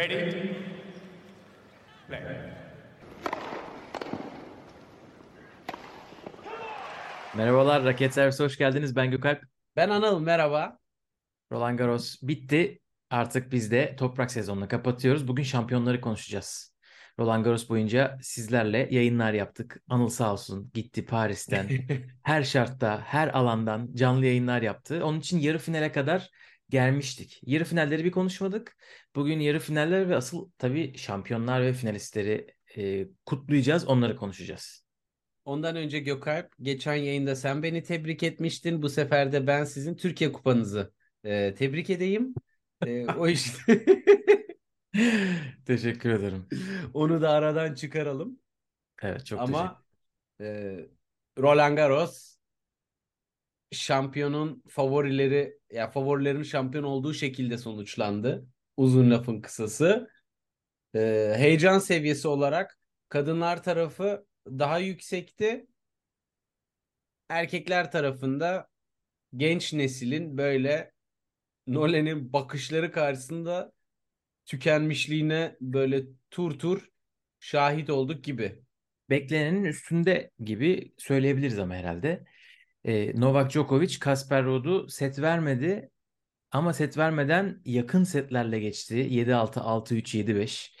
Ready? Play. Merhabalar, Raket Servisi hoş geldiniz. Ben Gökalp. Ben Anıl merhaba. Roland Garros bitti. Artık biz de toprak sezonunu kapatıyoruz. Bugün şampiyonları konuşacağız. Roland Garros boyunca sizlerle yayınlar yaptık. Anıl sağ olsun gitti Paris'ten. her şartta, her alandan canlı yayınlar yaptı. Onun için yarı finale kadar gelmiştik. Yarı finalleri bir konuşmadık. Bugün yarı finaller ve asıl tabii şampiyonlar ve finalistleri e, kutlayacağız. Onları konuşacağız. Ondan önce Gökalp geçen yayında sen beni tebrik etmiştin. Bu sefer de ben sizin Türkiye kupanızı e, tebrik edeyim. E, o işte Teşekkür ederim. onu da aradan çıkaralım. Evet çok teşekkür Ama e, Roland Garros şampiyonun favorileri ya favorilerin şampiyon olduğu şekilde sonuçlandı. Uzun lafın kısası. E, heyecan seviyesi olarak kadınlar tarafı daha yüksekti. Erkekler tarafında genç neslin böyle Nolan'in bakışları karşısında tükenmişliğine böyle tur tur şahit olduk gibi. beklenenin üstünde gibi söyleyebiliriz ama herhalde. Ee, Novak Djokovic Kasper Ruud'u set vermedi ama set vermeden yakın setlerle geçti. 7-6, 6-3, 7-5.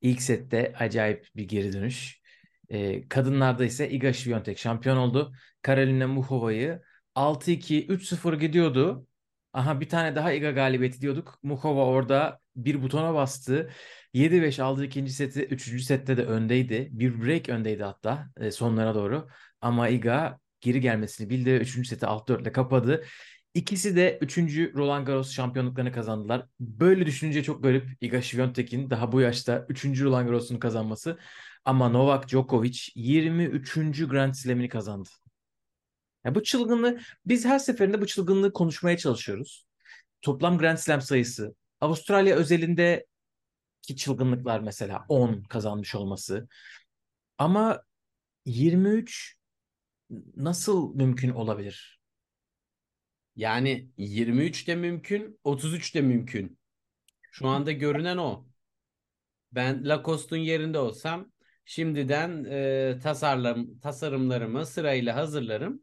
İlk sette acayip bir geri dönüş. Ee, kadınlarda ise Iga Świątek şampiyon oldu. Karolina Muchova'yı 6-2, 3-0 gidiyordu. Aha bir tane daha Iga galibiyeti diyorduk. Muchova orada bir butona bastı. 7-5 aldı ikinci seti. Üçüncü sette de öndeydi. Bir break öndeydi hatta e, sonlara doğru. Ama Iga geri gelmesini bildi. Üçüncü seti 6-4 ile kapadı. İkisi de üçüncü Roland Garros şampiyonluklarını kazandılar. Böyle düşününce çok garip Iga Świątek'in daha bu yaşta üçüncü Roland Garros'unu kazanması. Ama Novak Djokovic 23. Grand Slam'ini kazandı. Ya bu çılgınlığı biz her seferinde bu çılgınlığı konuşmaya çalışıyoruz. Toplam Grand Slam sayısı, Avustralya özelinde ki çılgınlıklar mesela 10 kazanmış olması. Ama 23 nasıl mümkün olabilir? Yani 23 de mümkün, 33 de mümkün. Şu anda görünen o. Ben Lacoste'un yerinde olsam şimdiden e, tasarlam tasarımlarımı sırayla hazırlarım.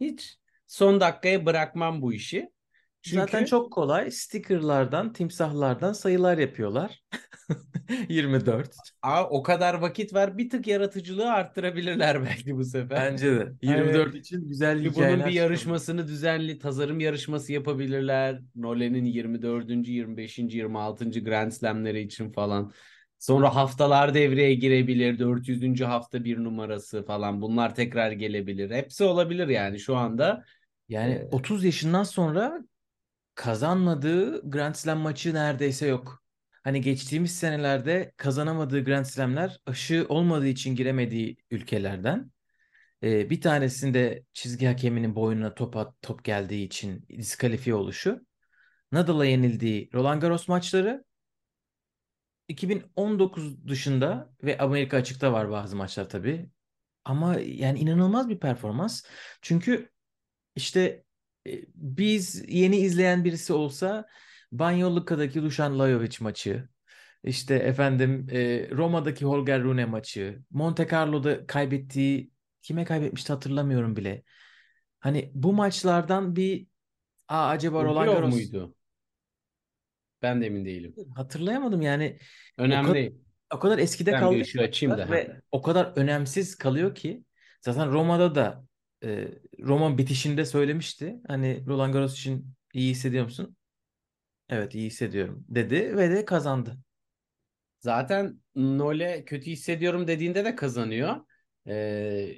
Hiç son dakikaya bırakmam bu işi. Çünkü Zaten çok kolay. Stickerlardan, timsahlardan sayılar yapıyorlar. 24. Aa, o kadar vakit var. Bir tık yaratıcılığı arttırabilirler belki bu sefer. Bence de. 24 için güzel Bunun hikayeler bir çıkıyor. yarışmasını düzenli tasarım yarışması yapabilirler. Nolan'in 24. 25. 26. Grand Slam'leri için falan. Sonra haftalar devreye girebilir. 400. hafta bir numarası falan. Bunlar tekrar gelebilir. Hepsi olabilir yani şu anda. Yani Ee, 30 yaşından sonra kazanmadığı Grand Slam maçı neredeyse yok. Hani geçtiğimiz senelerde kazanamadığı Grand Slam'ler aşı olmadığı için giremediği ülkelerden. Ee, bir tanesinde çizgi hakeminin boynuna top, at- top geldiği için diskalifiye oluşu. Nadal'a yenildiği Roland Garros maçları 2019 dışında ve Amerika açıkta var bazı maçlar tabii. Ama yani inanılmaz bir performans. Çünkü işte biz yeni izleyen birisi olsa Banyoluka'daki Dušan Lajovic maçı, işte efendim e, Roma'daki Holger Rune maçı, Monte Carlo'da kaybettiği kime kaybetmişti hatırlamıyorum bile. Hani bu maçlardan bir Aa, acaba Roland Garros muydu? Ben de emin değilim. hatırlayamadım yani o Önemli kadar, değil. o kadar eskide Ben bir kaldı ışığı açayım maçlar da. ve o kadar önemsiz kalıyor ki zaten Roma'da da e, Roma bitişinde söylemişti. Hani Roland Garros için iyi hissediyor musun? Evet iyi hissediyorum dedi ve de kazandı. Zaten Nole kötü hissediyorum dediğinde de kazanıyor. Ee,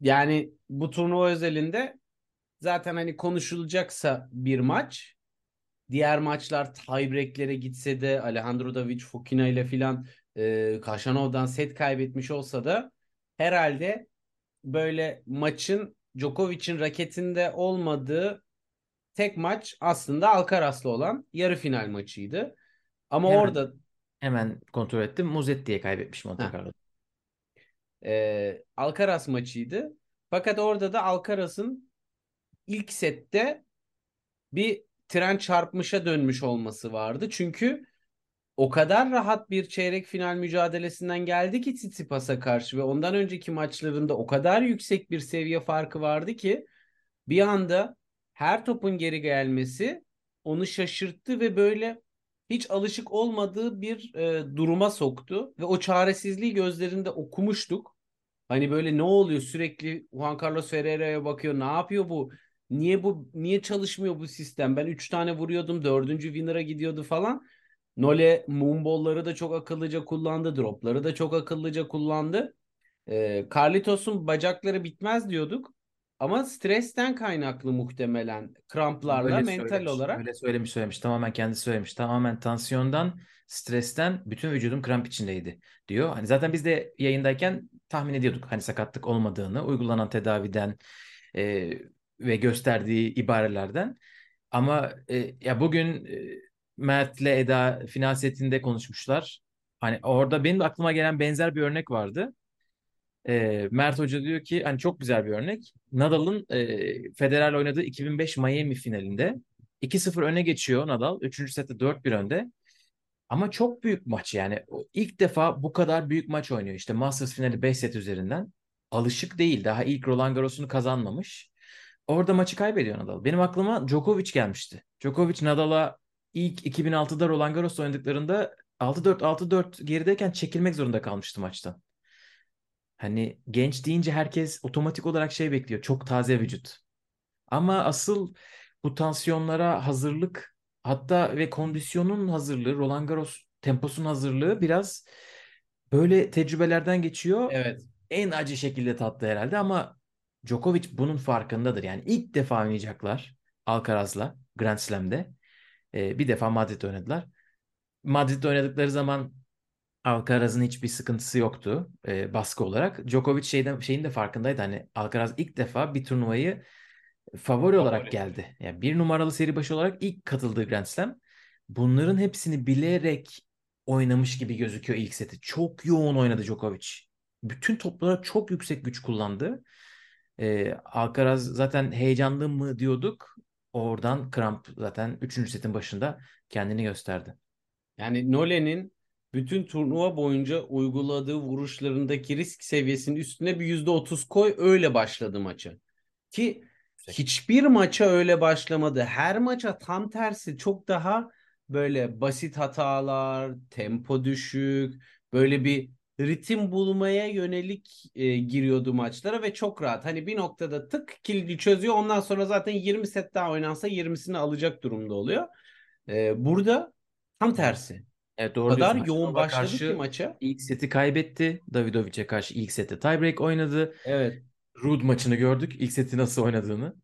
yani bu turnuva özelinde zaten hani konuşulacaksa bir maç. Diğer maçlar tiebreaklere gitse de Alejandro Davic Fokina ile filan e, Kaşanov'dan set kaybetmiş olsa da herhalde böyle maçın Djokovic'in raketinde olmadığı tek maç aslında Alcaraz'la olan yarı final maçıydı. Ama Hemen orada hemen kontrol ettim. Muzetti'ye kaybetmiş Monte. Carlo. e, Alcaraz maçıydı. Fakat orada da Alcaraz'ın ilk sette bir tren çarpmışa dönmüş olması vardı. Çünkü o kadar rahat bir çeyrek final mücadelesinden geldi ki Tsitsipas'a karşı ve ondan önceki maçlarında o kadar yüksek bir seviye farkı vardı ki bir anda her topun geri gelmesi onu şaşırttı ve böyle hiç alışık olmadığı bir e, duruma soktu ve o çaresizliği gözlerinde okumuştuk. Hani böyle ne oluyor sürekli Juan Carlos Ferreira'ya bakıyor ne yapıyor bu niye bu niye çalışmıyor bu sistem ben 3 tane vuruyordum dördüncü winner'a gidiyordu falan. Nole moonball'ları da çok akıllıca kullandı dropları da çok akıllıca kullandı. E, Carlitos'un bacakları bitmez diyorduk. Ama stresten kaynaklı muhtemelen kramplarla Öyle mental söylemiş, olarak. öyle söylemiş söylemiş. Tamamen kendisi söylemiş. Tamamen tansiyondan, stresten bütün vücudum kramp içindeydi diyor. Hani zaten biz de yayındayken tahmin ediyorduk hani sakatlık olmadığını, uygulanan tedaviden e, ve gösterdiği ibarelerden. Ama e, ya bugün e, Mert'le Eda final setinde konuşmuşlar. Hani orada benim aklıma gelen benzer bir örnek vardı. E, Mert Hoca diyor ki hani çok güzel bir örnek. Nadal'ın e, Federer'le oynadığı 2005 Miami finalinde 2-0 öne geçiyor Nadal. Üçüncü sette 4-1 önde. Ama çok büyük maç yani. İlk defa bu kadar büyük maç oynuyor. İşte Masters finali 5 set üzerinden. Alışık değil. Daha ilk Roland Garros'unu kazanmamış. Orada maçı kaybediyor Nadal. Benim aklıma Djokovic gelmişti. Djokovic Nadal'a ilk 2006'da Roland Garros oynadıklarında 6-4 6-4 gerideyken çekilmek zorunda kalmıştı maçtan. Hani genç deyince herkes otomatik olarak şey bekliyor. Çok taze vücut. Ama asıl bu tansiyonlara hazırlık hatta ve kondisyonun hazırlığı, Roland Garros temposunun hazırlığı biraz böyle tecrübelerden geçiyor. Evet. En acı şekilde tatlı herhalde ama Djokovic bunun farkındadır. Yani ilk defa oynayacaklar Alcaraz'la Grand Slam'de. Ee, bir defa Madrid'de oynadılar. Madrid'de oynadıkları zaman Alcaraz'ın hiçbir sıkıntısı yoktu e, baskı olarak. Djokovic şeyden, şeyin de farkındaydı. Hani Alcaraz ilk defa bir turnuvayı favori olarak geldi. Yani bir numaralı seri başı olarak ilk katıldığı Grand Slam. Bunların hepsini bilerek oynamış gibi gözüküyor ilk seti. Çok yoğun oynadı Djokovic. Bütün toplara çok yüksek güç kullandı. Ee, Alcaraz zaten heyecanlı mı diyorduk. Oradan kramp zaten 3. setin başında kendini gösterdi. Yani Nole'nin bütün turnuva boyunca uyguladığı vuruşlarındaki risk seviyesinin üstüne bir %30 koy öyle başladı maça. Ki hiçbir maça öyle başlamadı. Her maça tam tersi çok daha böyle basit hatalar, tempo düşük, böyle bir ritim bulmaya yönelik e, giriyordu maçlara ve çok rahat. Hani bir noktada tık kilidi çözüyor. Ondan sonra zaten 20 set daha oynansa 20'sini alacak durumda oluyor. E, burada tam tersi. Evet O doğru kadar diyorsun. yoğun Haşimova başladı ki karşı maça. ilk seti kaybetti. Davidovic'e karşı ilk sette tiebreak oynadı. Evet. Rude maçını gördük. İlk seti nasıl oynadığını.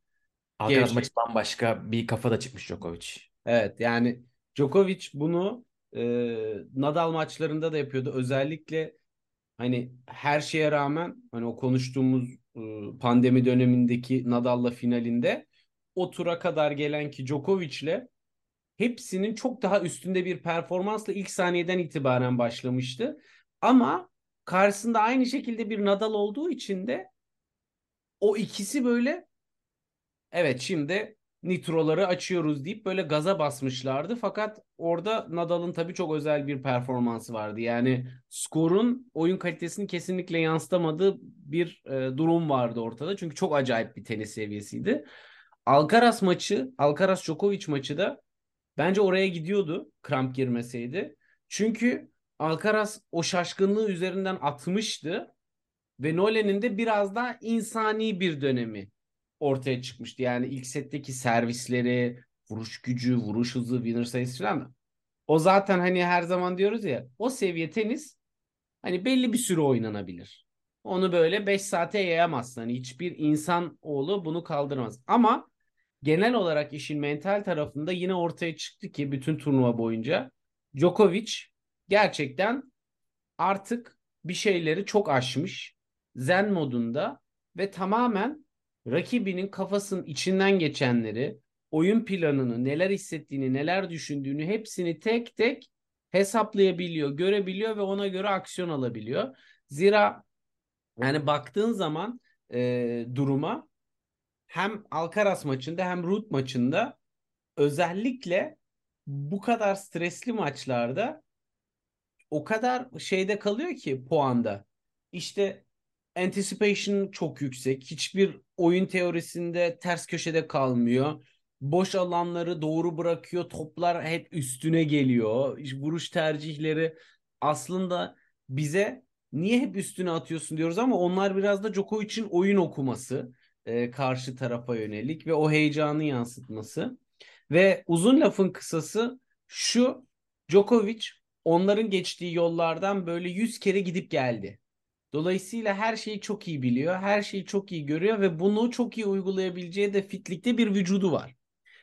Alcaraz maçı bambaşka bir kafada çıkmış Djokovic. Evet yani Djokovic bunu e, Nadal maçlarında da yapıyordu. Özellikle hani her şeye rağmen hani o konuştuğumuz pandemi dönemindeki Nadal'la finalinde o tura kadar gelen ki Djokovic'le hepsinin çok daha üstünde bir performansla ilk saniyeden itibaren başlamıştı. Ama karşısında aynı şekilde bir Nadal olduğu için de o ikisi böyle evet şimdi nitroları açıyoruz deyip böyle gaza basmışlardı. Fakat orada Nadal'ın tabii çok özel bir performansı vardı. Yani skorun oyun kalitesini kesinlikle yansıtamadığı bir e, durum vardı ortada. Çünkü çok acayip bir tenis seviyesiydi. Alcaraz maçı, Alcaraz Djokovic maçı da bence oraya gidiyordu kramp girmeseydi. Çünkü Alcaraz o şaşkınlığı üzerinden atmıştı ve Nolan'in de biraz daha insani bir dönemi ortaya çıkmıştı. Yani ilk setteki servisleri, vuruş gücü, vuruş hızı, winner sayısı falan. O zaten hani her zaman diyoruz ya o seviye tenis hani belli bir süre oynanabilir. Onu böyle 5 saate yayamazsın. Hani hiçbir insan oğlu bunu kaldıramaz. Ama genel olarak işin mental tarafında yine ortaya çıktı ki bütün turnuva boyunca Djokovic gerçekten artık bir şeyleri çok aşmış. Zen modunda ve tamamen rakibinin kafasının içinden geçenleri, oyun planını, neler hissettiğini, neler düşündüğünü hepsini tek tek hesaplayabiliyor, görebiliyor ve ona göre aksiyon alabiliyor. Zira yani baktığın zaman e, duruma hem Alcaraz maçında hem Ruud maçında özellikle bu kadar stresli maçlarda o kadar şeyde kalıyor ki puanda. İşte anticipation çok yüksek. Hiçbir oyun teorisinde ters köşede kalmıyor. Boş alanları doğru bırakıyor. Toplar hep üstüne geliyor. Vuruş tercihleri aslında bize niye hep üstüne atıyorsun diyoruz ama onlar biraz da Djokovic'in oyun okuması e, karşı tarafa yönelik ve o heyecanı yansıtması. Ve uzun lafın kısası şu Djokovic onların geçtiği yollardan böyle 100 kere gidip geldi. Dolayısıyla her şeyi çok iyi biliyor, her şeyi çok iyi görüyor ve bunu çok iyi uygulayabileceği de fitlikte bir vücudu var.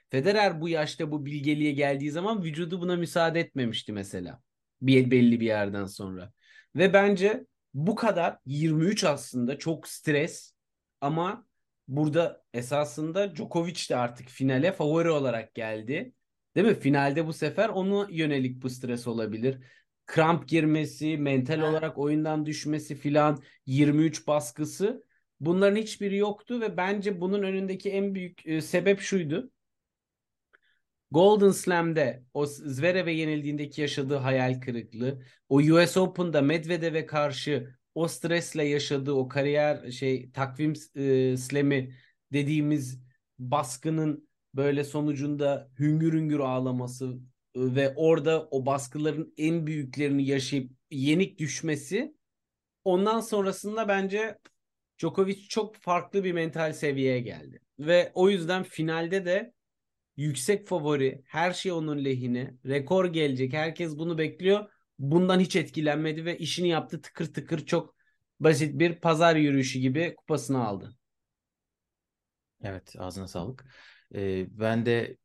Federer bu yaşta bu bilgeliğe geldiği zaman vücudu buna müsaade etmemişti mesela. Bir belli bir yerden sonra. Ve bence bu kadar 23 aslında çok stres ama burada esasında Djokovic de artık finale favori olarak geldi. Değil mi? Finalde bu sefer onu yönelik bu stres olabilir. Kramp girmesi, mental olarak oyundan düşmesi filan 23 baskısı bunların hiçbiri yoktu ve bence bunun önündeki en büyük e, sebep şuydu. Golden Slam'de o Zverev'e yenildiğindeki yaşadığı hayal kırıklığı, o US Open'da Medvedev'e karşı o stresle yaşadığı o kariyer şey takvim e, slam'i dediğimiz baskının böyle sonucunda hüngür hüngür ağlaması ve orada o baskıların en büyüklerini yaşayıp yenik düşmesi ondan sonrasında bence Djokovic çok farklı bir mental seviyeye geldi. Ve o yüzden finalde de yüksek favori, her şey onun lehine, rekor gelecek, herkes bunu bekliyor. Bundan hiç etkilenmedi ve işini yaptı tıkır tıkır çok basit bir pazar yürüyüşü gibi kupasını aldı. Evet ağzına sağlık. Ee, ben de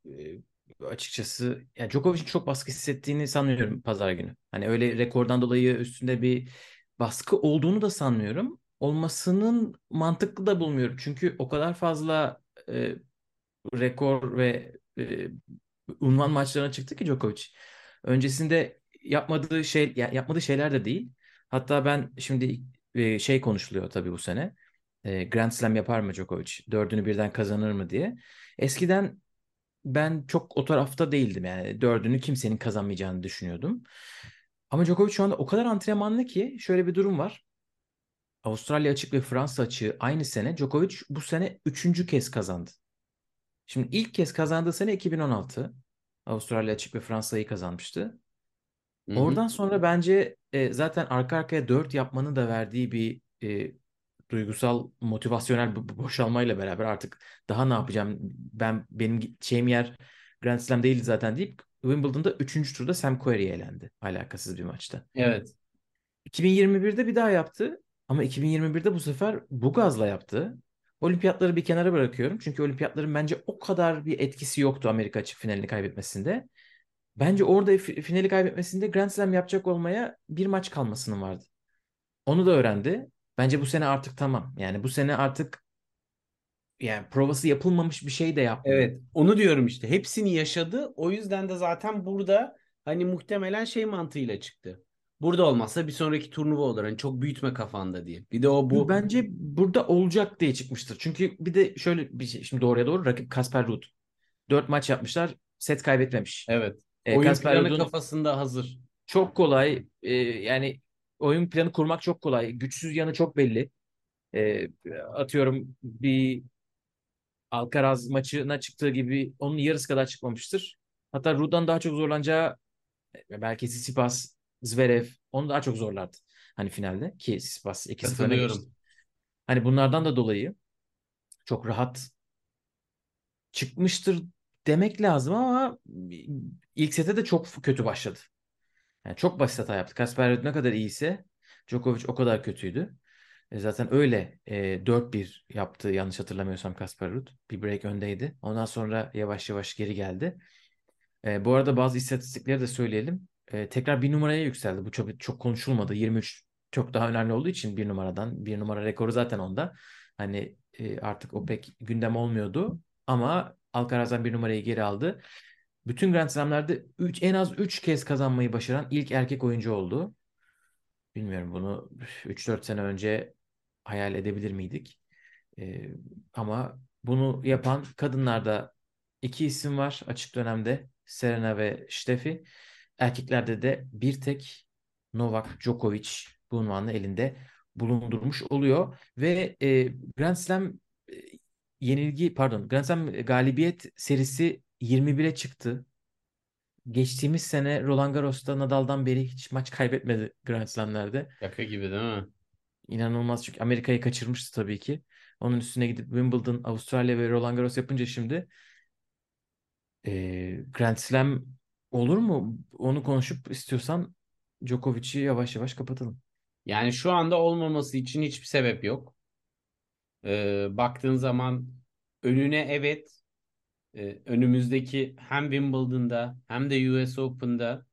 açıkçası yani Djokovic'in çok baskı hissettiğini sanmıyorum pazar günü. Hani öyle rekordan dolayı üstünde bir baskı olduğunu da sanmıyorum. Olmasının mantıklı da bulmuyorum. Çünkü o kadar fazla e, rekor ve e, unvan maçlarına çıktı ki Djokovic. Öncesinde yapmadığı şey yani yapmadığı şeyler de değil. Hatta ben şimdi e, şey konuşuluyor tabii bu sene. E, Grand Slam yapar mı Djokovic? Dördünü birden kazanır mı diye. Eskiden ben çok o tarafta değildim yani. Dördünü kimsenin kazanmayacağını düşünüyordum. Ama Djokovic şu anda o kadar antrenmanlı ki şöyle bir durum var. Avustralya açık ve Fransa açığı aynı sene. Djokovic bu sene üçüncü kez kazandı. Şimdi ilk kez kazandığı sene 2016. Avustralya açık ve Fransa'yı kazanmıştı. Hı-hı. Oradan sonra bence e, zaten arka arkaya 4 yapmanın da verdiği bir e, duygusal motivasyonel boşalmayla beraber artık daha ne yapacağım ben benim şeyim yer Grand Slam değil zaten deyip Wimbledon'da 3. turda Sam Querrey elendi alakasız bir maçta. Evet. 2021'de bir daha yaptı ama 2021'de bu sefer bu gazla yaptı. Olimpiyatları bir kenara bırakıyorum. Çünkü olimpiyatların bence o kadar bir etkisi yoktu Amerika açık finalini kaybetmesinde. Bence orada finali kaybetmesinde Grand Slam yapacak olmaya bir maç kalmasının vardı. Onu da öğrendi. Bence bu sene artık tamam. Yani bu sene artık yani provası yapılmamış bir şey de yapmıyor. Evet, onu diyorum işte. Hepsini yaşadı. O yüzden de zaten burada hani muhtemelen şey mantığıyla çıktı. Burada olmazsa bir sonraki turnuva olur. Hani çok büyütme kafanda diye. Bir de o bu. Bence burada olacak diye çıkmıştır. Çünkü bir de şöyle bir şey. Şimdi doğruya doğru rakip Kasper Ruud. Dört maç yapmışlar. Set kaybetmemiş. Evet. E, oyun Kasper planı kafasında hazır. Çok kolay. E, yani oyun planı kurmak çok kolay. Güçsüz yanı çok belli. E, atıyorum bir Alcaraz maçına çıktığı gibi onun yarısı kadar çıkmamıştır. Hatta Ruud'dan daha çok zorlanacağı e, belki Tsitsipas, Zverev onu daha çok zorlardı. Hani finalde ki Tsitsipas 2-0 öne geçti. Hani bunlardan da dolayı çok rahat çıkmıştır demek lazım ama ilk sete de çok kötü başladı. Yani çok basit hata yaptı. Kasper Ruud ne kadar iyiyse Djokovic o kadar kötüydü. E zaten öyle e, 4-1 yaptı yanlış hatırlamıyorsam Kasper Ruud. Bir break öndeydi. Ondan sonra yavaş yavaş geri geldi. E, bu arada bazı istatistikleri de söyleyelim. E, tekrar bir numaraya yükseldi. Bu çok çok konuşulmadı. 23 çok daha önemli olduğu için bir numaradan. Bir numara rekoru zaten onda. Hani e, artık o pek gündem olmuyordu. Ama Alcaraz'dan bir numarayı geri aldı. Bütün Grand Slam'lerde üç, en az 3 kez kazanmayı başaran ilk erkek oyuncu oldu. Bilmiyorum bunu 3-4 sene önce hayal edebilir miydik? Ee, ama bunu yapan kadınlarda iki isim var açık dönemde. Serena ve Steffi. Erkeklerde de bir tek Novak Djokovic bu unvanı elinde bulundurmuş oluyor ve e, Grand Slam e, yenilgi pardon Grand Slam galibiyet serisi 21'e çıktı. Geçtiğimiz sene Roland Garros'ta Nadal'dan beri hiç maç kaybetmedi Grand Slam'lerde. Şaka gibi değil mi? İnanılmaz çünkü Amerika'yı kaçırmıştı tabii ki. Onun üstüne gidip Wimbledon, Avustralya ve Roland Garros yapınca şimdi e, Grand Slam olur mu? Onu konuşup istiyorsan Djokovic'i yavaş yavaş kapatalım. Yani şu anda olmaması için hiçbir sebep yok. Ee, baktığın zaman önüne evet e, önümüzdeki hem Wimbledon'da hem de US Open'da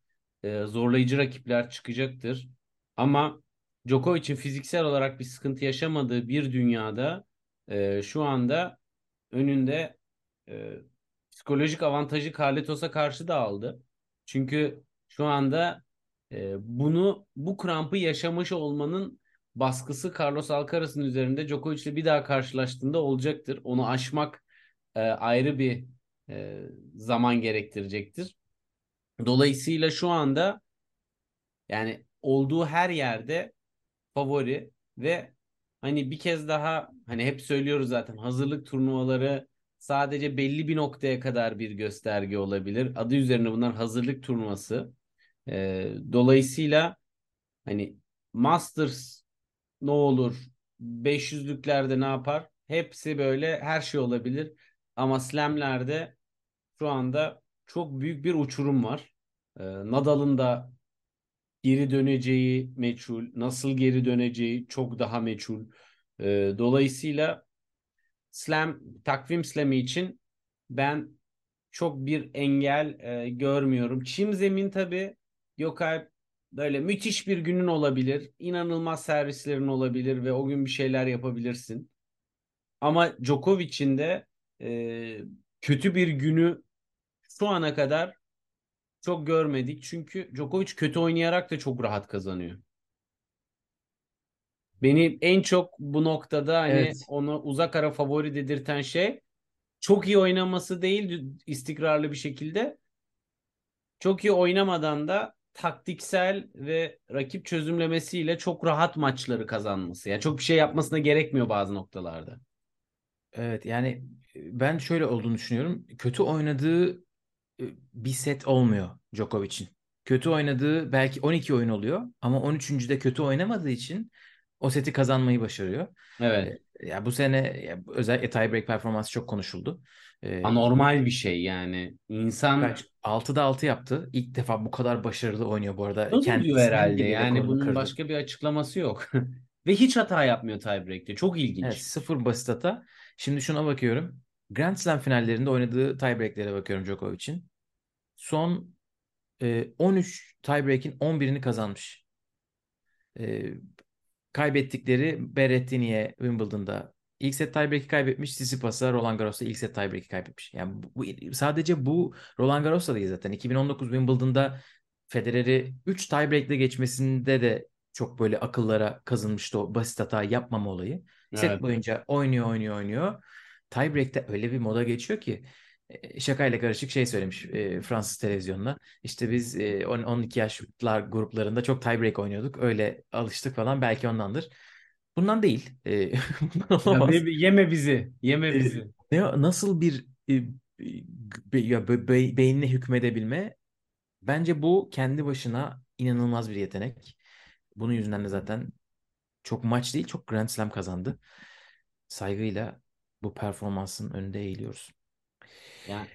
e, zorlayıcı rakipler çıkacaktır. Ama Djokovic'in fiziksel olarak bir sıkıntı yaşamadığı bir dünyada e, şu anda önünde e, psikolojik avantajı Carlitos'a karşı da aldı. Çünkü şu anda e, bunu bu krampı yaşamış olmanın baskısı Carlos Alcaraz'ın üzerinde Djokovic'le bir daha karşılaştığında olacaktır. Onu aşmak e, ayrı bir e, zaman gerektirecektir. Dolayısıyla şu anda yani olduğu her yerde favori ve hani bir kez daha hani hep söylüyoruz zaten hazırlık turnuvaları sadece belli bir noktaya kadar bir gösterge olabilir. Adı üzerine bunlar hazırlık turnuvası. E, dolayısıyla hani Masters ne olur 500'lüklerde ne yapar? Hepsi böyle her şey olabilir. Ama Slam'lerde şu anda çok büyük bir uçurum var. E, Nadal'ın da geri döneceği meçhul. Nasıl geri döneceği çok daha meçhul. E, dolayısıyla Slam takvim Slam'i için ben çok bir engel e, görmüyorum. Çim zemin tabii Gökalp böyle müthiş bir günün olabilir. İnanılmaz servislerin olabilir ve o gün bir şeyler yapabilirsin. Ama Djokovic'in de e, kötü bir günü şu ana kadar çok görmedik. Çünkü Djokovic kötü oynayarak da çok rahat kazanıyor. Beni en çok bu noktada hani Evet. onu uzak ara favori dedirten şey çok iyi oynaması değil istikrarlı bir şekilde. Çok iyi oynamadan da taktiksel ve rakip çözümlemesiyle çok rahat maçları kazanması. Yani çok bir şey yapmasına gerekmiyor bazı noktalarda. Evet yani e, ben şöyle olduğunu düşünüyorum. Kötü oynadığı e, bir set olmuyor Djokovic'in. Kötü oynadığı belki 12 oyun oluyor ama 13. de kötü oynamadığı için o seti kazanmayı başarıyor. Evet. E, Ya bu sene özellikle tiebreak performansı çok konuşuldu. Anormal bir şey yani. İnsan kaç 6'da 6 yaptı. İlk defa bu kadar başarılı oynuyor bu arada. Onu diyor herhalde. Yani bunun kırdı. başka bir açıklaması yok. Ve hiç hata yapmıyor tiebreak'te. Çok ilginç. Evet, sıfır basit hata. Şimdi şuna bakıyorum. Grand Slam finallerinde oynadığı tiebreak'lere bakıyorum Djokovic'in. Son e, 13 tiebreak'in 11'ini kazanmış. E, kaybettikleri Berrettini'ye Wimbledon'da ilk set tiebreak'i kaybetmiş. Tsitsipas'a Roland Garros'ta ilk set tiebreak'i kaybetmiş. Yani bu, sadece bu Roland Garros'ta değil zaten. 2019 Wimbledon'da Federer'i 3 tiebreak'le geçmesinde de çok böyle akıllara kazınmıştı o basit hata yapmama olayı. Set Evet. boyunca oynuyor oynuyor oynuyor. Tiebreak'te öyle bir moda geçiyor ki e, şakayla karışık şey söylemiş e, Fransız televizyonuna. İşte biz e, 10 12 yaşlar gruplarında çok tiebreak oynuyorduk. Öyle alıştık falan. Belki ondandır. Bundan değil. E, bundan Ya olamaz. be- yeme bizi. Yeme E, bizi. ne, nasıl bir e, be- ya be- be- beynine hükmedebilme bence bu kendi başına inanılmaz bir yetenek. Bunun yüzünden de zaten çok maç değil çok Grand Slam kazandı. Saygıyla bu performansın önünde eğiliyoruz. Yani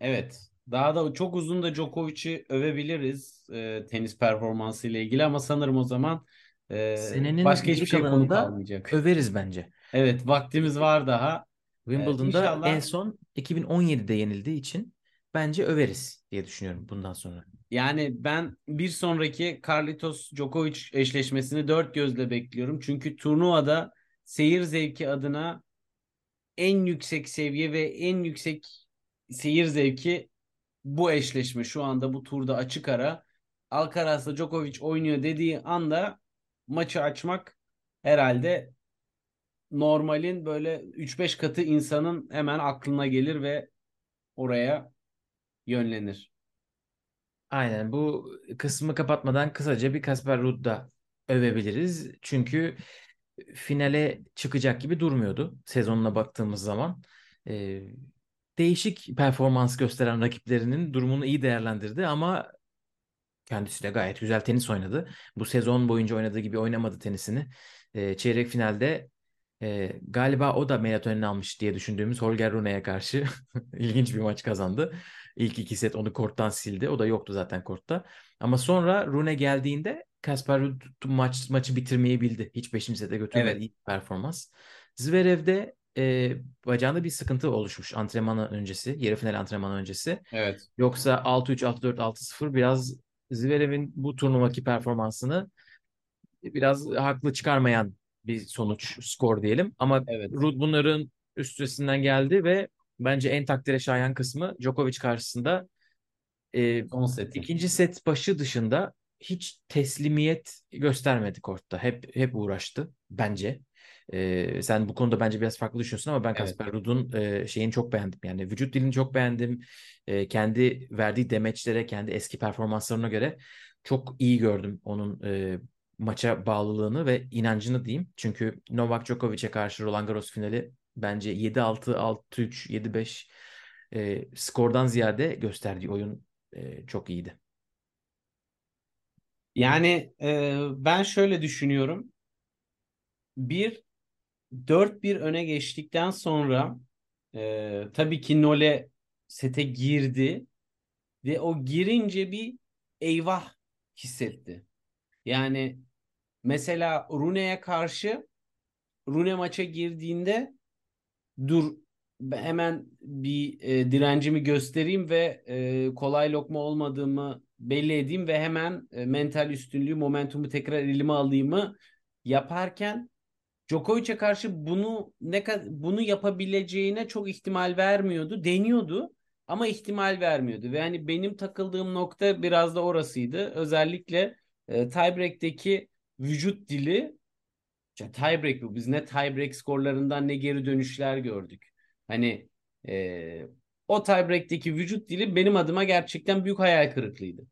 evet. Daha da çok uzun da Djokovic'i övebiliriz e, tenis performansı ile ilgili ama sanırım o zaman e, Senenin başka hiçbir şey konu kalmayacak. överiz bence. Evet, vaktimiz var daha. E, Wimbledon'da inşallah en son 2017'de yenildiği için bence överiz diye düşünüyorum bundan sonra. Yani ben bir sonraki Carlitos Djokovic eşleşmesini dört gözle bekliyorum. Çünkü turnuvada seyir zevki adına en yüksek seviye ve en yüksek seyir zevki bu eşleşme şu anda bu turda açık ara. Alcaraz'la Djokovic oynuyor dediği anda maçı açmak herhalde normalin böyle 3-5 katı insanın hemen aklına gelir ve oraya yönlenir. Aynen bu kısmı kapatmadan kısaca bir Kasper Ruud da övebiliriz. Çünkü finale çıkacak gibi durmuyordu sezonuna baktığımız zaman. Ee, değişik performans gösteren rakiplerinin durumunu iyi değerlendirdi ama kendisi de gayet güzel tenis oynadı. Bu sezon boyunca oynadığı gibi oynamadı tenisini. Ee, çeyrek finalde e, galiba o da melatonin almış diye düşündüğümüz Holger Rune'ye karşı ilginç bir maç kazandı. İlk iki set onu korttan sildi. O da yoktu zaten kortta. Ama sonra Rune geldiğinde Kasper Ruud maç, maçı bitirmeyi bildi. Hiç 5. sete götürmedi. Evet. İyi performans. Zverev'de e, bacağında bir sıkıntı oluşmuş antrenmanı öncesi. Yarı final antrenmanı öncesi. Evet. Yoksa 6-3, 6-4, 6-0 biraz Zverev'in bu turnuvaki performansını biraz haklı çıkarmayan bir sonuç skor diyelim. Ama Evet. Ruud bunların üstesinden geldi ve bence en takdire şayan kısmı Djokovic karşısında e, Son seti. ikinci set başı dışında hiç teslimiyet göstermedi kortta. Hep hep uğraştı bence. E, sen bu konuda bence biraz farklı düşünüyorsun ama ben Evet. Kasper Ruud'un e, şeyini çok beğendim. Yani vücut dilini çok beğendim. E, kendi verdiği demeçlere, kendi eski performanslarına göre çok iyi gördüm onun e, maça bağlılığını ve inancını diyeyim. Çünkü Novak Djokovic'e karşı Roland Garros finali bence 7-6, 6-3, 7-5 e, skordan ziyade gösterdiği oyun e, çok iyiydi. Yani e, ben şöyle düşünüyorum. Bir 4-1 öne geçtikten sonra e, tabii ki Nole sete girdi ve o girince bir eyvah hissetti. Yani mesela Rune'ye karşı Rune maça girdiğinde dur hemen bir e, direncimi göstereyim ve e, kolay lokma olmadığımı belli edeyim ve hemen e, mental üstünlüğü, momentumu tekrar elime alayımı yaparken Djokovic'e karşı bunu ne bunu yapabileceğine çok ihtimal vermiyordu. Deniyordu ama ihtimal vermiyordu. Ve hani benim takıldığım nokta biraz da orasıydı. Özellikle e, tiebreak'teki vücut dili ya tiebreak bu. Biz ne tiebreak skorlarından ne geri dönüşler gördük. Hani e, o tiebreak'teki vücut dili benim adıma gerçekten büyük hayal kırıklığıydı.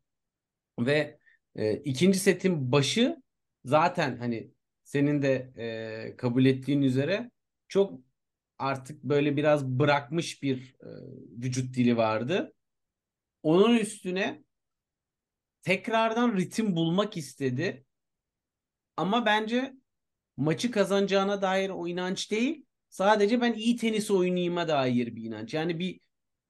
Ve e, ikinci setin başı zaten hani senin de e, kabul ettiğin üzere çok artık böyle biraz bırakmış bir e, vücut dili vardı. Onun üstüne tekrardan ritim bulmak istedi. Ama bence maçı kazanacağına dair o inanç değil. Sadece ben iyi tenis oynayayım'a dair bir inanç. Yani bir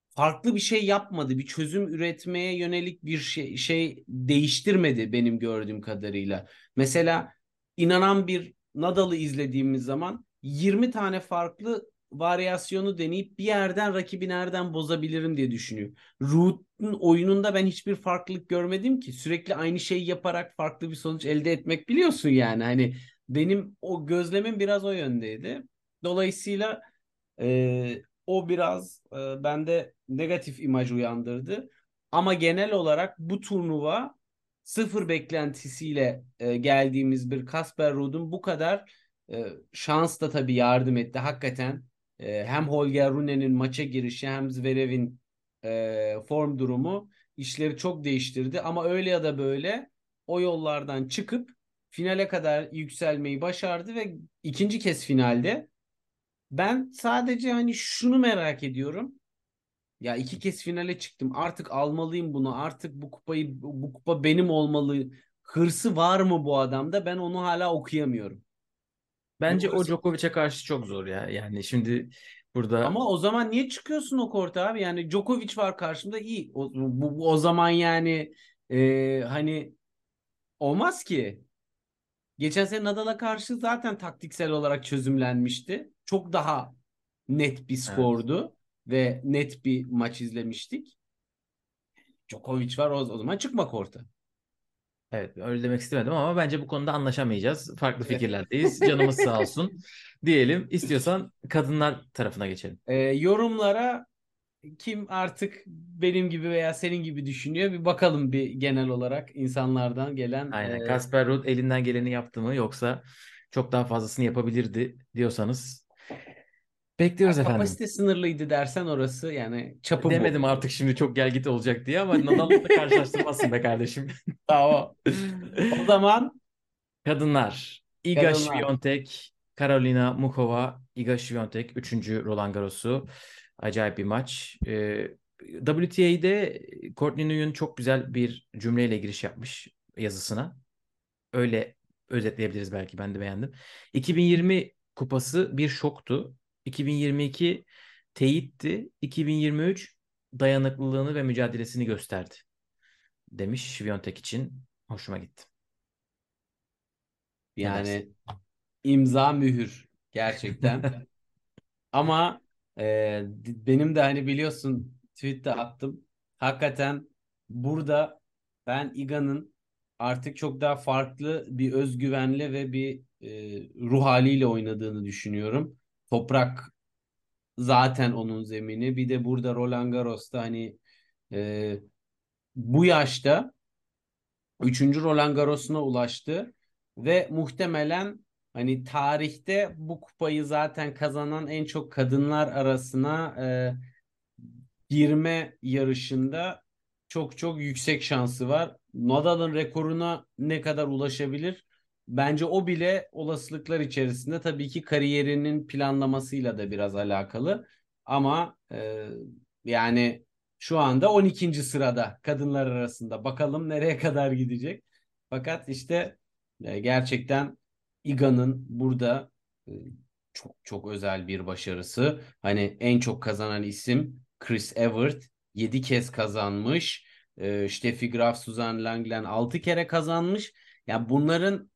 farklı bir şey yapmadı. Bir çözüm üretmeye yönelik bir şey, şey değiştirmedi benim gördüğüm kadarıyla. Mesela inanan bir Nadal'ı izlediğimiz zaman 20 tane farklı varyasyonu deneyip bir yerden rakibi nereden bozabilirim diye düşünüyor. Ruud'un oyununda ben hiçbir farklılık görmedim ki. Sürekli aynı şeyi yaparak farklı bir sonuç elde etmek biliyorsun yani. Hani benim o gözlemim biraz o yöndeydi. Dolayısıyla e, o biraz e, bende negatif imaj uyandırdı. Ama genel olarak bu turnuva sıfır beklentisiyle e, geldiğimiz bir Kasper Ruud'un bu kadar e, şans da tabii yardım etti. Hakikaten e, hem Holger Rune'nin maça girişi hem Zverev'in e, form durumu işleri çok değiştirdi. Ama öyle ya da böyle o yollardan çıkıp finale kadar yükselmeyi başardı ve ikinci kez finalde ben sadece hani şunu merak ediyorum. Ya iki kez finale çıktım. Artık almalıyım bunu. Artık bu kupayı bu kupa benim olmalı. Hırsı var mı bu adamda? Ben onu hala okuyamıyorum. Bence o Djokovic'e karşı çok zor ya. Yani şimdi burada Ama o zaman niye çıkıyorsun o korta abi? Yani Djokovic var karşımda iyi. O, bu- o zaman yani e, hani olmaz ki. Geçen sene Nadal'a karşı zaten taktiksel olarak çözümlenmişti. Çok daha net bir skordu ve net bir maç izlemiştik. Djokovic var o, o zaman çıkma korta. Evet öyle demek istemedim ama bence bu konuda anlaşamayacağız. Farklı Evet. fikirlerdeyiz. Canımız sağ olsun diyelim. İstiyorsan kadınlar tarafına geçelim. Ee, yorumlara kim artık benim gibi veya senin gibi düşünüyor bir bakalım bir genel olarak insanlardan gelen Aynen. e, Kasper Ruud elinden geleni yaptı mı yoksa çok daha fazlasını yapabilirdi diyorsanız Bekliyoruz Ya efendim. kapasite sınırlıydı dersen orası yani çapı bu. Demedim artık şimdi çok gel git olacak diye ama Nadal'la da karşılaştırmazsın be kardeşim. Tamam. O zaman Kadınlar. Iga Kadınlar. Świątek, Karolina Mukova, Iga Świątek 3. Roland Garros'u. Acayip bir maç. Ee, WTA'de Courtney Nguyen çok güzel bir cümleyle giriş yapmış yazısına. Öyle özetleyebiliriz belki ben de beğendim. 2020 kupası bir şoktu. 2022 teyitti. 2023 dayanıklılığını ve mücadelesini gösterdi. Demiş Świątek için. Hoşuma gitti. Yani imza mühür gerçekten. Ama benim de hani biliyorsun tweet'te attım. Hakikaten burada ben Iga'nın artık çok daha farklı bir özgüvenle ve bir e, ruh haliyle oynadığını düşünüyorum. Toprak zaten onun zemini. Bir de burada Roland Garros'ta hani e, bu yaşta Üçüncü Roland Garros'una ulaştı ve muhtemelen hani tarihte bu kupayı zaten kazanan en çok kadınlar arasına e, girme yarışında çok çok yüksek şansı var. Nadal'ın rekoruna ne kadar ulaşabilir? Bence o bile olasılıklar içerisinde tabii ki kariyerinin planlamasıyla da biraz alakalı. Ama e, yani şu anda 12. sırada kadınlar arasında. Bakalım nereye kadar gidecek. Fakat işte e, gerçekten Iga'nın burada e, çok çok özel bir başarısı. Hani en çok kazanan isim Chris Evert 7 kez kazanmış. E, Steffi Graf, Suzanne Lenglen 6 kere kazanmış. Yani bunların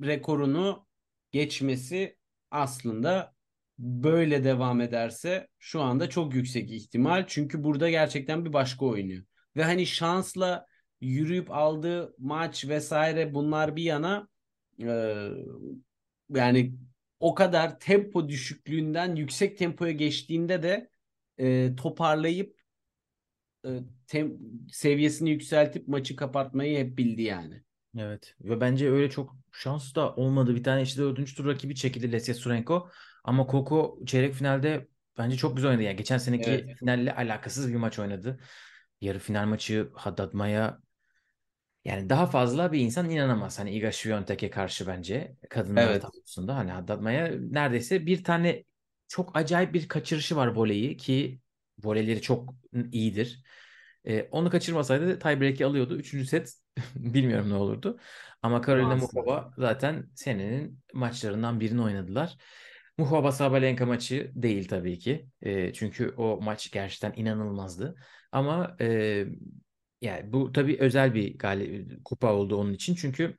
rekorunu geçmesi aslında böyle devam ederse şu anda çok yüksek ihtimal. Çünkü burada gerçekten bir başka oynuyor. Ve hani şansla yürüyüp aldığı maç vesaire bunlar bir yana e, yani o kadar tempo düşüklüğünden yüksek tempoya geçtiğinde de e, toparlayıp e, tem- seviyesini yükseltip maçı kapatmayı hep bildi yani. Evet. Ve bence öyle çok şans da olmadı. Bir tane işte dördüncü tur rakibi çekildi Lesia Surenko. Ama Coco çeyrek finalde bence çok güzel oynadı. Yani geçen seneki Evet. finalle alakasız bir maç oynadı. Yarı final maçı Haddad Maya yani daha fazla bir insan inanamaz. Hani Iga Świątek'e karşı bence kadınlar Evet. tablosunda. Hani Haddad Maya neredeyse bir tane çok acayip bir kaçırışı var voleyi ki voleyleri çok iyidir. Ee, onu kaçırmasaydı tiebreak'i alıyordu. Üçüncü set bilmiyorum ne olurdu. Ama Karolina. Muchova zaten senenin maçlarından birini oynadılar. Muchova Sabalenka maçı değil tabii ki. Ee, çünkü o maç gerçekten inanılmazdı. Ama e, yani bu tabii özel bir gali- kupa oldu onun için. Çünkü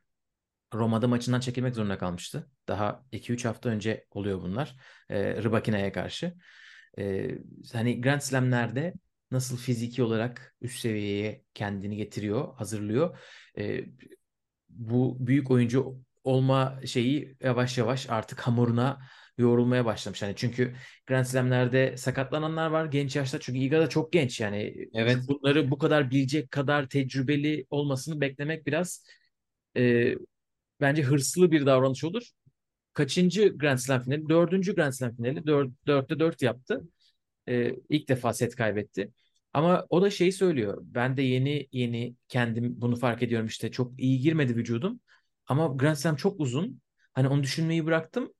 Roma'da maçından çekilmek zorunda kalmıştı. Daha 2-3 hafta önce oluyor bunlar. E, Rybakina'ya karşı. E, hani Grand Slam'lerde nasıl fiziki olarak üst seviyeye kendini getiriyor, hazırlıyor. E, bu büyük oyuncu olma şeyi yavaş yavaş artık hamuruna yoğrulmaya başlamış. Hani çünkü Grand Slam'lerde sakatlananlar var genç yaşta. Çünkü Iga da çok genç yani. Evet. Bunları bu kadar bilecek kadar tecrübeli olmasını beklemek biraz e, bence hırslı bir davranış olur. Kaçıncı Grand Slam finali? Dördüncü Grand Slam finali. Dört, dörtte dört yaptı. Ee, ilk defa set kaybetti. Ama o da şeyi söylüyor. Ben de yeni yeni kendim bunu fark ediyorum işte. Çok iyi girmedi vücudum. Ama Grand Slam çok uzun. Hani onu düşünmeyi bıraktım.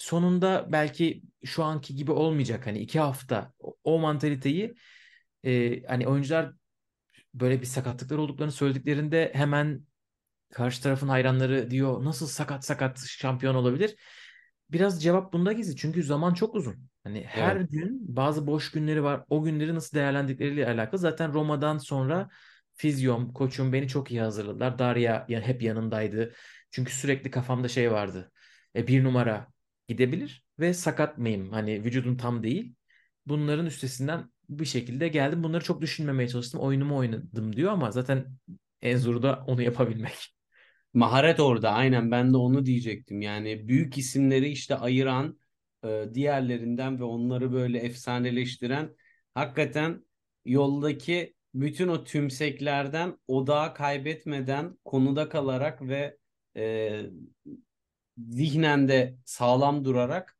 Sonunda belki şu anki gibi olmayacak. Hani iki hafta o, mantaliteyi e, hani oyuncular böyle bir sakatlıklar olduklarını söylediklerinde hemen karşı tarafın hayranları diyor nasıl sakat sakat şampiyon olabilir? Biraz cevap bunda gizli. Çünkü zaman çok uzun. Hani her Evet. gün bazı boş günleri var. O günleri nasıl değerlendikleriyle alakalı. Zaten Roma'dan sonra fizyom, koçum beni çok iyi hazırladılar. Darya ya- hep yanındaydı. Çünkü sürekli kafamda şey vardı. E, bir numara gidebilir ve sakat mıyım? Hani vücudum tam değil. Bunların üstesinden bir şekilde geldim. Bunları çok düşünmemeye çalıştım. Oyunumu oynadım diyor ama zaten en zoru da onu yapabilmek. Maharet orada aynen ben de onu diyecektim. Yani büyük isimleri işte ayıran e, diğerlerinden ve onları böyle efsaneleştiren hakikaten yoldaki bütün o tümseklerden odağı kaybetmeden konuda kalarak ve e, zihnen de sağlam durarak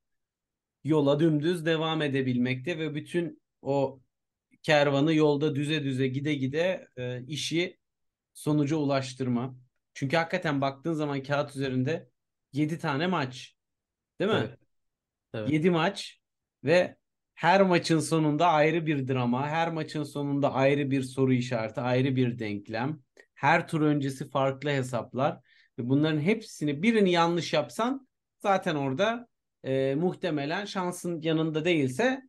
yola dümdüz devam edebilmekte ve bütün o kervanı yolda düze düze gide gide e, işi sonuca ulaştırma. Çünkü hakikaten baktığın zaman kağıt üzerinde 7 tane maç. Değil mi? Evet. Evet. 7 maç ve her maçın sonunda ayrı bir drama, her maçın sonunda ayrı bir soru işareti, ayrı bir denklem. Her tur öncesi farklı hesaplar bunların hepsini birini yanlış yapsan zaten orada e, muhtemelen şansın yanında değilse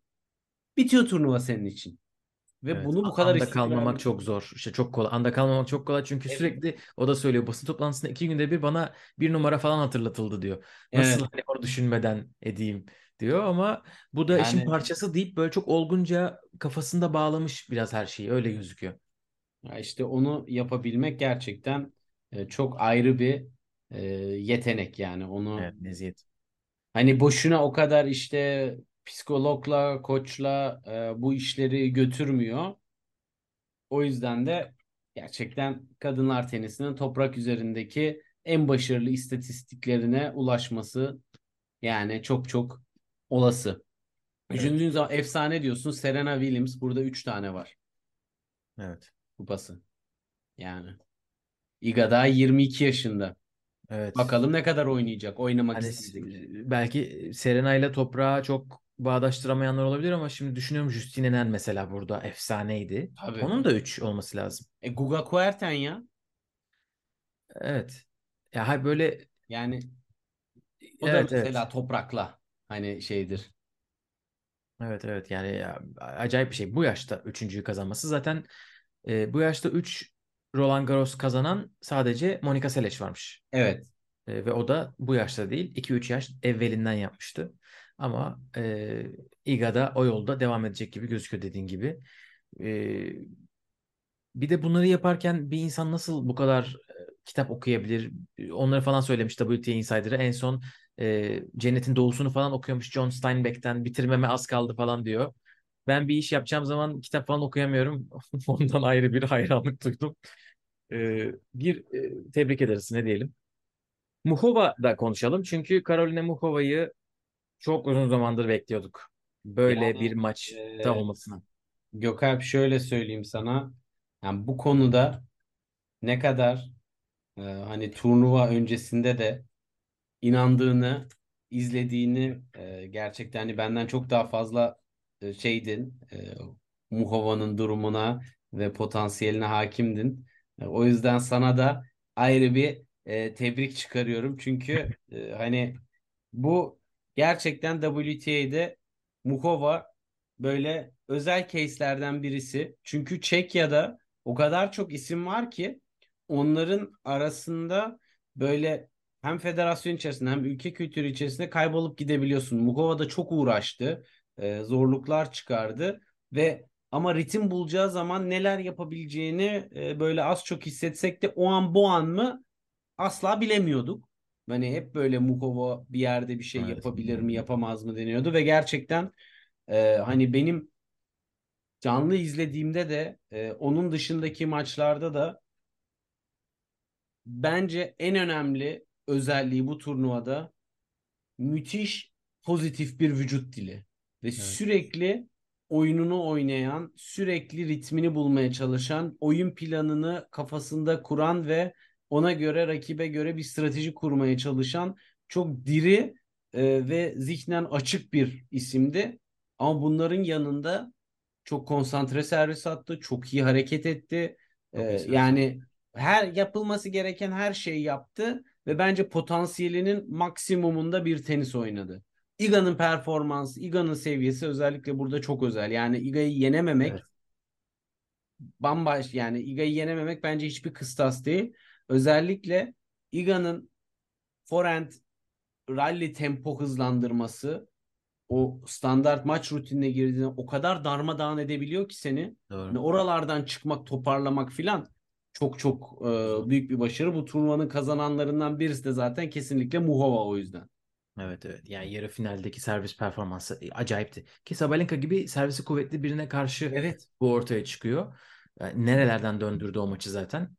bitiyor turnuva senin için. Ve Evet, bunu bu kadar anda kalmamak çok zor. İşte çok kolay. Anda kalmamak çok kolay çünkü Evet. sürekli o da söylüyor basın toplantısında iki günde bir bana bir numara falan hatırlatıldı diyor. Nasıl Evet. hani onu düşünmeden edeyim diyor ama bu da işin Yani- parçası deyip böyle çok olgunca kafasında bağlamış biraz her şeyi öyle gözüküyor. Ya işte onu yapabilmek gerçekten e, çok ayrı bir e, yetenek yani onu Evet, meziyet. hani boşuna o kadar işte psikologla, koçla e, bu işleri götürmüyor. O yüzden de gerçekten kadınlar tenisinin toprak üzerindeki en başarılı istatistiklerine ulaşması yani çok çok olası. Evet. Düşündüğün zaman efsane diyorsun Serena Williams burada 3 tane var Evet. kupası. Yani Iga daha 22 yaşında. Evet. Bakalım ne kadar oynayacak. Oynamak Hani isteyecek. belki Serena ile toprağı çok bağdaştıramayanlar olabilir ama şimdi düşünüyorum Justine Henin mesela burada efsaneydi. Tabii. Onun da 3 olması lazım. E, Guga Kuerten ya. Evet. Ya hayır böyle Yani o da evet mesela evet. toprakla hani şeydir. Evet evet yani ya, acayip bir şey. Bu yaşta üçüncüyü kazanması zaten e, bu yaşta 3 Roland Garros kazanan sadece Monica Seles varmış. Evet. E, ve o da bu yaşta değil 2-3 yaş evvelinden yapmıştı. Ama e, Iga da o yolda devam edecek gibi gözüküyor dediğin gibi. E, bir de bunları yaparken bir insan nasıl bu kadar e, kitap okuyabilir? Onları falan söylemiş WTA Insider'a. En son e, Cennetin Doğusunu falan okuyormuş John Steinbeck'ten. Bitirmeme az kaldı falan diyor. Ben bir iş yapacağım zaman kitap falan okuyamıyorum. Ondan ayrı bir hayranlık duydum. E, bir e, tebrik ederiz ne diyelim. Muhova konuşalım. Çünkü Caroline Muhova'yı çok uzun zamandır bekliyorduk. Böyle Yani, bir maçta e, olmasını. Gökalp şöyle söyleyeyim sana. Yani bu konuda ne kadar e, hani turnuva öncesinde de inandığını, izlediğini e, gerçekten hani benden çok daha fazla şeydin. E, Muhova'nın durumuna ve potansiyeline hakimdin. E, o yüzden sana da ayrı bir e, tebrik çıkarıyorum. Çünkü e, hani bu gerçekten WTA'de Muhova böyle özel case'lerden birisi. Çünkü Çekya'da o kadar çok isim var ki onların arasında böyle hem federasyon içerisinde hem ülke kültürü içerisinde kaybolup gidebiliyorsun. Mukova da çok uğraştı. E, zorluklar çıkardı ve ama ritim bulacağı zaman neler yapabileceğini e, böyle az çok hissetsek de o an bu an mı asla bilemiyorduk. Hani hep böyle Mukova bir yerde bir şey Evet. yapabilir mi yapamaz mı deniyordu ve gerçekten e, hani benim canlı izlediğimde de e, onun dışındaki maçlarda da bence en önemli özelliği bu turnuvada müthiş pozitif bir vücut dili ve sürekli oyununu oynayan, sürekli ritmini bulmaya çalışan, oyun planını kafasında kuran ve ona göre rakibe göre bir strateji kurmaya çalışan çok diri e, ve zihnen açık bir isimdi. Ama bunların yanında çok konsantre servis attı, çok iyi hareket etti. Çok E, servis yani her yapılması gereken her şeyi yaptı ve bence potansiyelinin maksimumunda bir tenis oynadı. Iga'nın performansı, Iga'nın seviyesi özellikle burada çok özel. Yani Iga'yı yenememek Evet. bambaşka yani Iga'yı yenememek bence hiçbir kıstas değil. Özellikle Iga'nın forehand rally tempo hızlandırması o standart maç rutinine girdiğinde o kadar darmadağın edebiliyor ki seni. Doğru. Hani oralardan çıkmak, toparlamak filan çok çok e, büyük bir başarı. Bu turnuvanın kazananlarından birisi de zaten kesinlikle Muhova o yüzden. Evet evet. Yani yarı finaldeki servis performansı e, acayipti. Ki Sabalenka gibi servisi kuvvetli birine karşı Evet. bu ortaya çıkıyor. Yani nerelerden döndürdü o maçı zaten.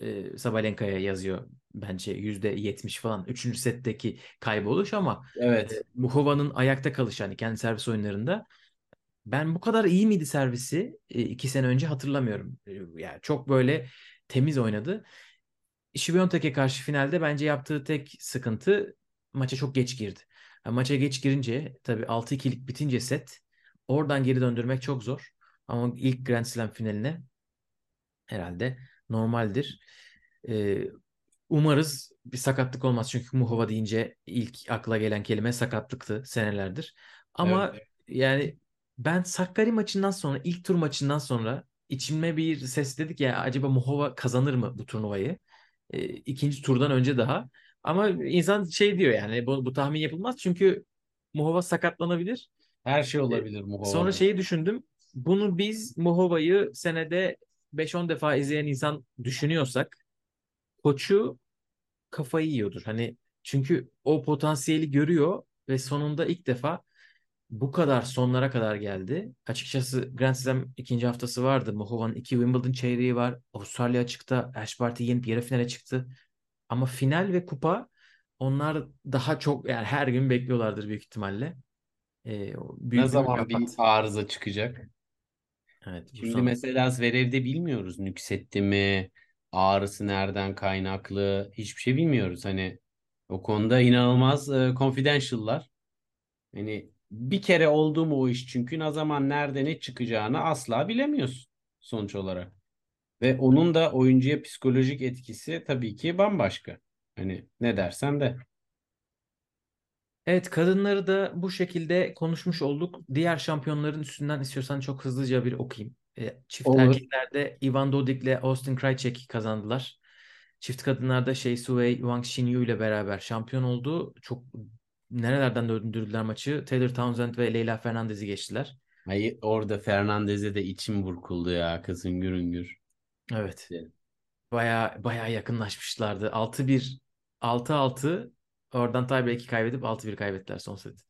Ee, Sabalenka'ya yazıyor bence %70 falan. Üçüncü setteki kayboluş ama Evet. e, Muhova'nın ayakta kalışı hani kendi servis oyunlarında ben bu kadar iyi miydi servisi e, iki sene önce hatırlamıyorum. E, Yani çok böyle temiz oynadı. Świątek'e karşı finalde bence yaptığı tek sıkıntı maça çok geç girdi. Yani maça geç girince tabii 6-2'lik bitince set oradan geri döndürmek çok zor. Ama ilk Grand Slam finaline herhalde normaldir. Ee, umarız bir sakatlık olmaz. Çünkü Muhova deyince ilk akla gelen kelime sakatlıktı senelerdir. Ama Evet. yani ben Sakkari maçından sonra ilk tur maçından sonra içime bir ses dedik ya acaba Muhova kazanır mı bu turnuvayı? Ee, ikinci turdan önce daha. Ama insan şey diyor yani bu, bu tahmin yapılmaz çünkü Muhova sakatlanabilir. Her şey Ee, olabilir Muhova'da. Sonra şeyi düşündüm. Bunu biz Muhova'yı senede 5-10 defa izleyen insan düşünüyorsak koçu kafayı yiyordur. Hani çünkü o potansiyeli görüyor ve sonunda ilk defa bu kadar sonlara kadar geldi. Açıkçası Grand Slam ikinci haftası vardı. Muhova'nın iki Wimbledon çeyreği var. Avustralya açıkta Ash Barty'yi yenip yarı finale çıktı. Ama final ve kupa onlar daha çok yani her gün bekliyorlardır büyük ihtimalle. Ee, büyük Ne zaman bir arıza çıkacak? Evet, Şimdi son. mesela Zverev'de bilmiyoruz nüksetti mi, ağrısı nereden kaynaklı, hiçbir şey bilmiyoruz. Hani o konuda inanılmaz e, confidential'lar. Hani bir kere oldu mu o iş çünkü ne zaman nerede ne çıkacağını asla bilemiyorsun sonuç olarak. Ve onun da oyuncuya psikolojik etkisi tabii ki bambaşka. Hani ne dersen de. Evet kadınları da bu şekilde konuşmuş olduk. Diğer şampiyonların üstünden istiyorsan çok hızlıca bir okuyayım. E, çift Olur. erkeklerde Ivan Dodig ile Austin Krajicek kazandılar. Çift kadınlarda Shea Suwei, Wang Xinyu ile beraber şampiyon oldu. Çok nerelerden döndürdüler maçı. Taylor Townsend ve Leyla Fernandez'i geçtiler. Ay, orada Fernandez'e de içim burkuldu ya kızın hüngür. Evet. Evet. Baya baya yakınlaşmışlardı. 6-1 6-6 oradan tiebreak'i kaybedip 6-1 kaybettiler son set.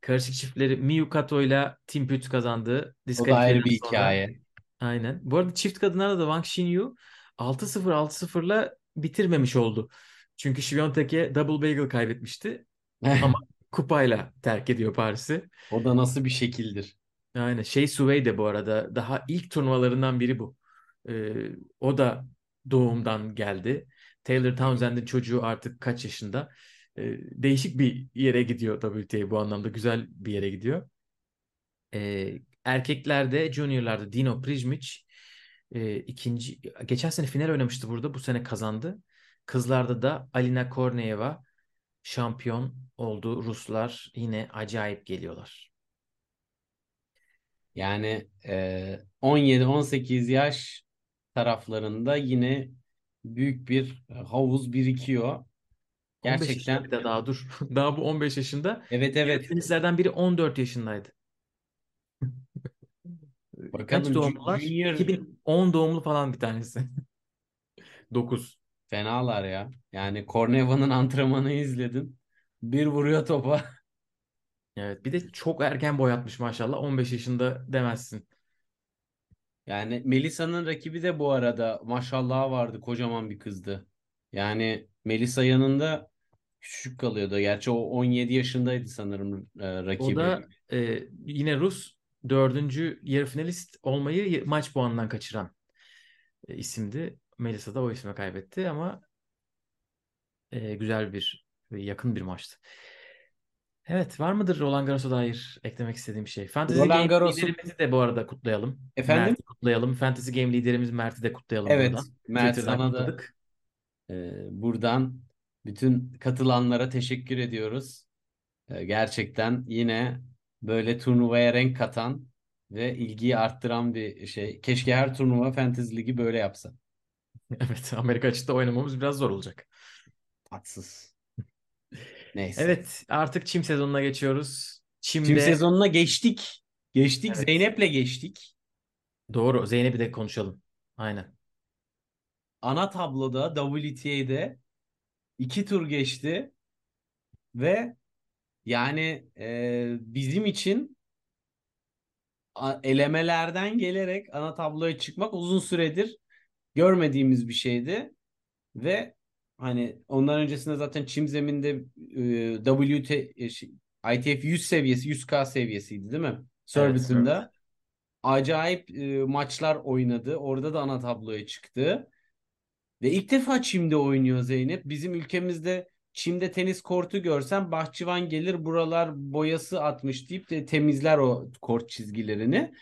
Karışık çiftleri Miyu Kato ile Tim Pütz kazandı. O da ayrı bir sonra. hikaye. Aynen. Bu arada çift kadınlarda da Wang Xinyu 6-0 6-0'la bitirmemiş oldu. Çünkü Świątek'e double bagel kaybetmişti ama kupayla terk ediyor Paris'i. O da nasıl bir şekildir? Aynen. Şey Suvey de bu arada daha ilk turnuvalarından biri bu. Ee, o da doğumdan geldi. Taylor Townsend'in çocuğu artık kaç yaşında? Ee, değişik bir yere gidiyor WTA bu anlamda. Güzel bir yere gidiyor. Ee, erkeklerde, juniorlarda Dino Prizmic e, ikinci geçen sene final oynamıştı burada. Bu sene kazandı. Kızlarda da Alina Korneeva şampiyon oldu. Ruslar yine acayip geliyorlar. Yani e, 17-18 yaş taraflarında yine büyük bir havuz birikiyor. 15 yaşında Gerçekten bir de daha dur. Daha bu 15 yaşında. evet evet. finalistlerden biri 14 yaşındaydı. Kaç Bakalım Ju- doğumlular? Junior 2010 doğumlu falan bir tanesi. 9. fenalar ya. Yani Korneva'nın antrenmanı izledin. Bir vuruyor topa. Evet, bir de çok erken boyatmış maşallah. 15 yaşında demezsin. Yani Melisa'nın rakibi de bu arada maşallah vardı. Kocaman bir kızdı. Yani Melisa yanında küçük kalıyordu. Gerçi o 17 yaşındaydı sanırım e, O rakibi. da e, yine Rus dördüncü yarı finalist olmayı maç puanından kaçıran e, isimdi. Melisa da o isme kaybetti ama e, güzel bir yakın bir maçtı. Evet, var mıdır Roland Garros'a dair eklemek istediğim şey? Fantasy Roland Game liderimizi de bu arada kutlayalım. efendim? Mert'i kutlayalım. Fantasy Game liderimiz Mert'i de kutlayalım Evet buradan. Mert Twitter'dan sana da kutladık. e, buradan bütün katılanlara teşekkür ediyoruz. E, gerçekten yine böyle turnuvaya renk katan ve ilgiyi arttıran bir şey. Keşke her turnuva Fantasy Ligi böyle yapsa. Evet, Amerika açıkta oynamamız biraz zor olacak. Tatsız. Neyse. Evet, artık çim sezonuna geçiyoruz. Çim Çim'de sezonuna geçtik. Geçtik. evet, Zeynep'le geçtik. doğru. Zeynep'i de konuşalım. Aynen. Ana tabloda WTA'de iki tur geçti ve yani e, bizim için elemelerden gelerek ana tabloya çıkmak uzun süredir görmediğimiz bir şeydi ve hani ondan öncesinde zaten çim zeminde e, WT e, şey, ITF 100 seviyesi 100K seviyesiydi değil mi? Surbiton'da acayip e, maçlar oynadı. Orada da ana tabloya çıktı. Ve ilk defa çimde oynuyor Zeynep. Bizim ülkemizde çimde tenis kortu görsem bahçıvan gelir buralar boyası atmış deyip de temizler o kort çizgilerini.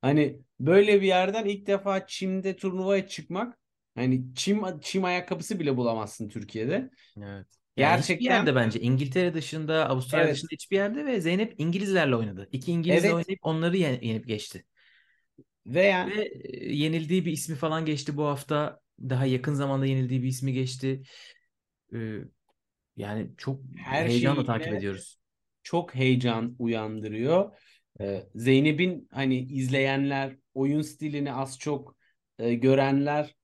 Hani böyle bir yerden ilk defa çimde turnuvaya çıkmak hani çim çim ayakkabısı bile bulamazsın Türkiye'de. Evet. Gerçekten- hiçbir yerde bence İngiltere dışında, Avustralya Evet. dışında hiçbir yerde ve Zeynep İngilizlerle oynadı. İki İngilizle Evet. oynayıp onları yen- yenip geçti. Ve yani Ve yenildiği bir ismi falan geçti bu hafta. Daha yakın zamanda yenildiği bir ismi geçti. Ee, yani çok Her heyecanla takip ediyoruz. çok heyecan uyandırıyor. Ee, Zeynep'in hani izleyenler, oyun stilini az çok e, görenler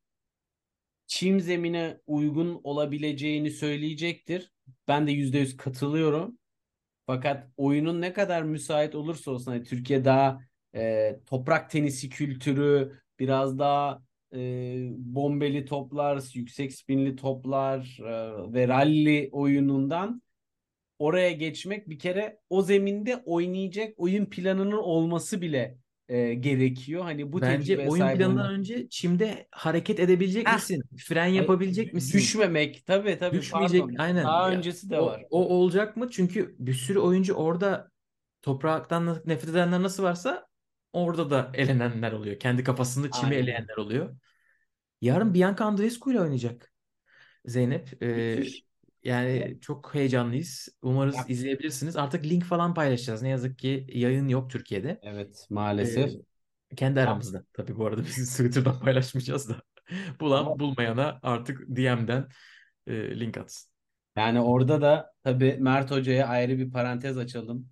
çim zemine uygun olabileceğini söyleyecektir. Ben de %100 katılıyorum. Fakat oyunun ne kadar müsait olursa olsun hani Türkiye daha e, toprak tenisi kültürü, biraz daha e, bombeli toplar, yüksek spinli toplar e, ve rally oyunundan oraya geçmek bir kere o zeminde oynayacak oyun planının olması bile e, gerekiyor. Hani bu Bence oyun sahip planından olmak. önce çimde hareket edebilecek Heh. misin? Fren yapabilecek misin? Düşmemek tabii tabii Düşmeyecek pardon. aynen. Daha Ya, öncesi de o, var. o olacak mı? Çünkü bir sürü oyuncu orada topraktan nefret edenler nasıl varsa orada da elenenler oluyor. Kendi kafasında çimi Aynen. eleyenler oluyor. Yarın Bianca Andreescu ile oynayacak Zeynep. Ee, Müthiş. Yani çok heyecanlıyız. Umarız Ya- izleyebilirsiniz. Artık link falan paylaşacağız. Ne yazık ki yayın yok Türkiye'de. Evet maalesef. Ee, kendi aramızda. Tabii bu arada biz Twitter'dan paylaşmayacağız da. Bulan bulmayana artık DM'den e, link atsın. Yani orada da tabii Mert Hoca'ya ayrı bir parantez açalım.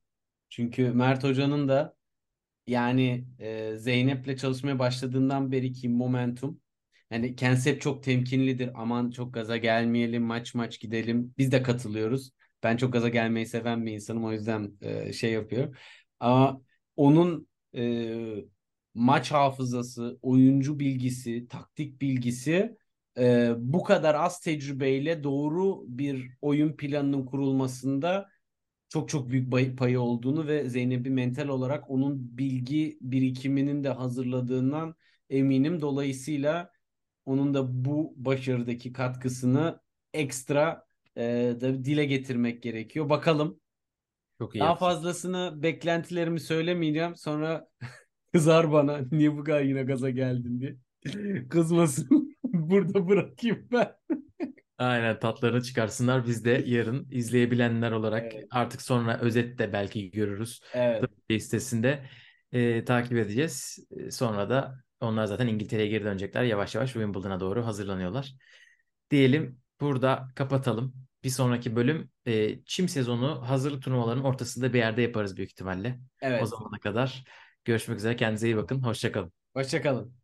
Çünkü Mert Hoca'nın da yani e, Zeynep'le çalışmaya başladığından beriki momentum yani kendisi çok temkinlidir. Aman çok gaza gelmeyelim, maç maç gidelim. Biz de katılıyoruz. Ben çok gaza gelmeyi seven bir insanım. O yüzden e, şey yapıyor. Ama onun e, maç hafızası, oyuncu bilgisi, taktik bilgisi e, bu kadar az tecrübeyle doğru bir oyun planının kurulmasında çok çok büyük payı olduğunu ve Zeynep'i mental olarak onun bilgi birikiminin de hazırladığından eminim. Dolayısıyla onun da bu başarıdaki katkısını ekstra e, da dile getirmek gerekiyor. Bakalım. Çok iyi Daha yaptın. fazlasını beklentilerimi söylemeyeceğim. Sonra kızar bana niye bu kadar yine gaza geldin diye. Kızmasın. Burada bırakayım ben. Aynen tatlarını çıkarsınlar. Biz de yarın izleyebilenler olarak Evet. artık sonra özet de belki görürüz. Evet. WTA sitesinde e, takip edeceğiz. E, sonra da onlar zaten İngiltere'ye geri dönecekler. Yavaş yavaş Wimbledon'a doğru hazırlanıyorlar. Diyelim burada kapatalım. Bir sonraki bölüm e, çim sezonu hazırlık turnuvalarının ortasında bir yerde yaparız büyük ihtimalle. O Evet. zamana kadar görüşmek üzere. Kendinize iyi bakın. Hoşça kalın. Hoşça kalın.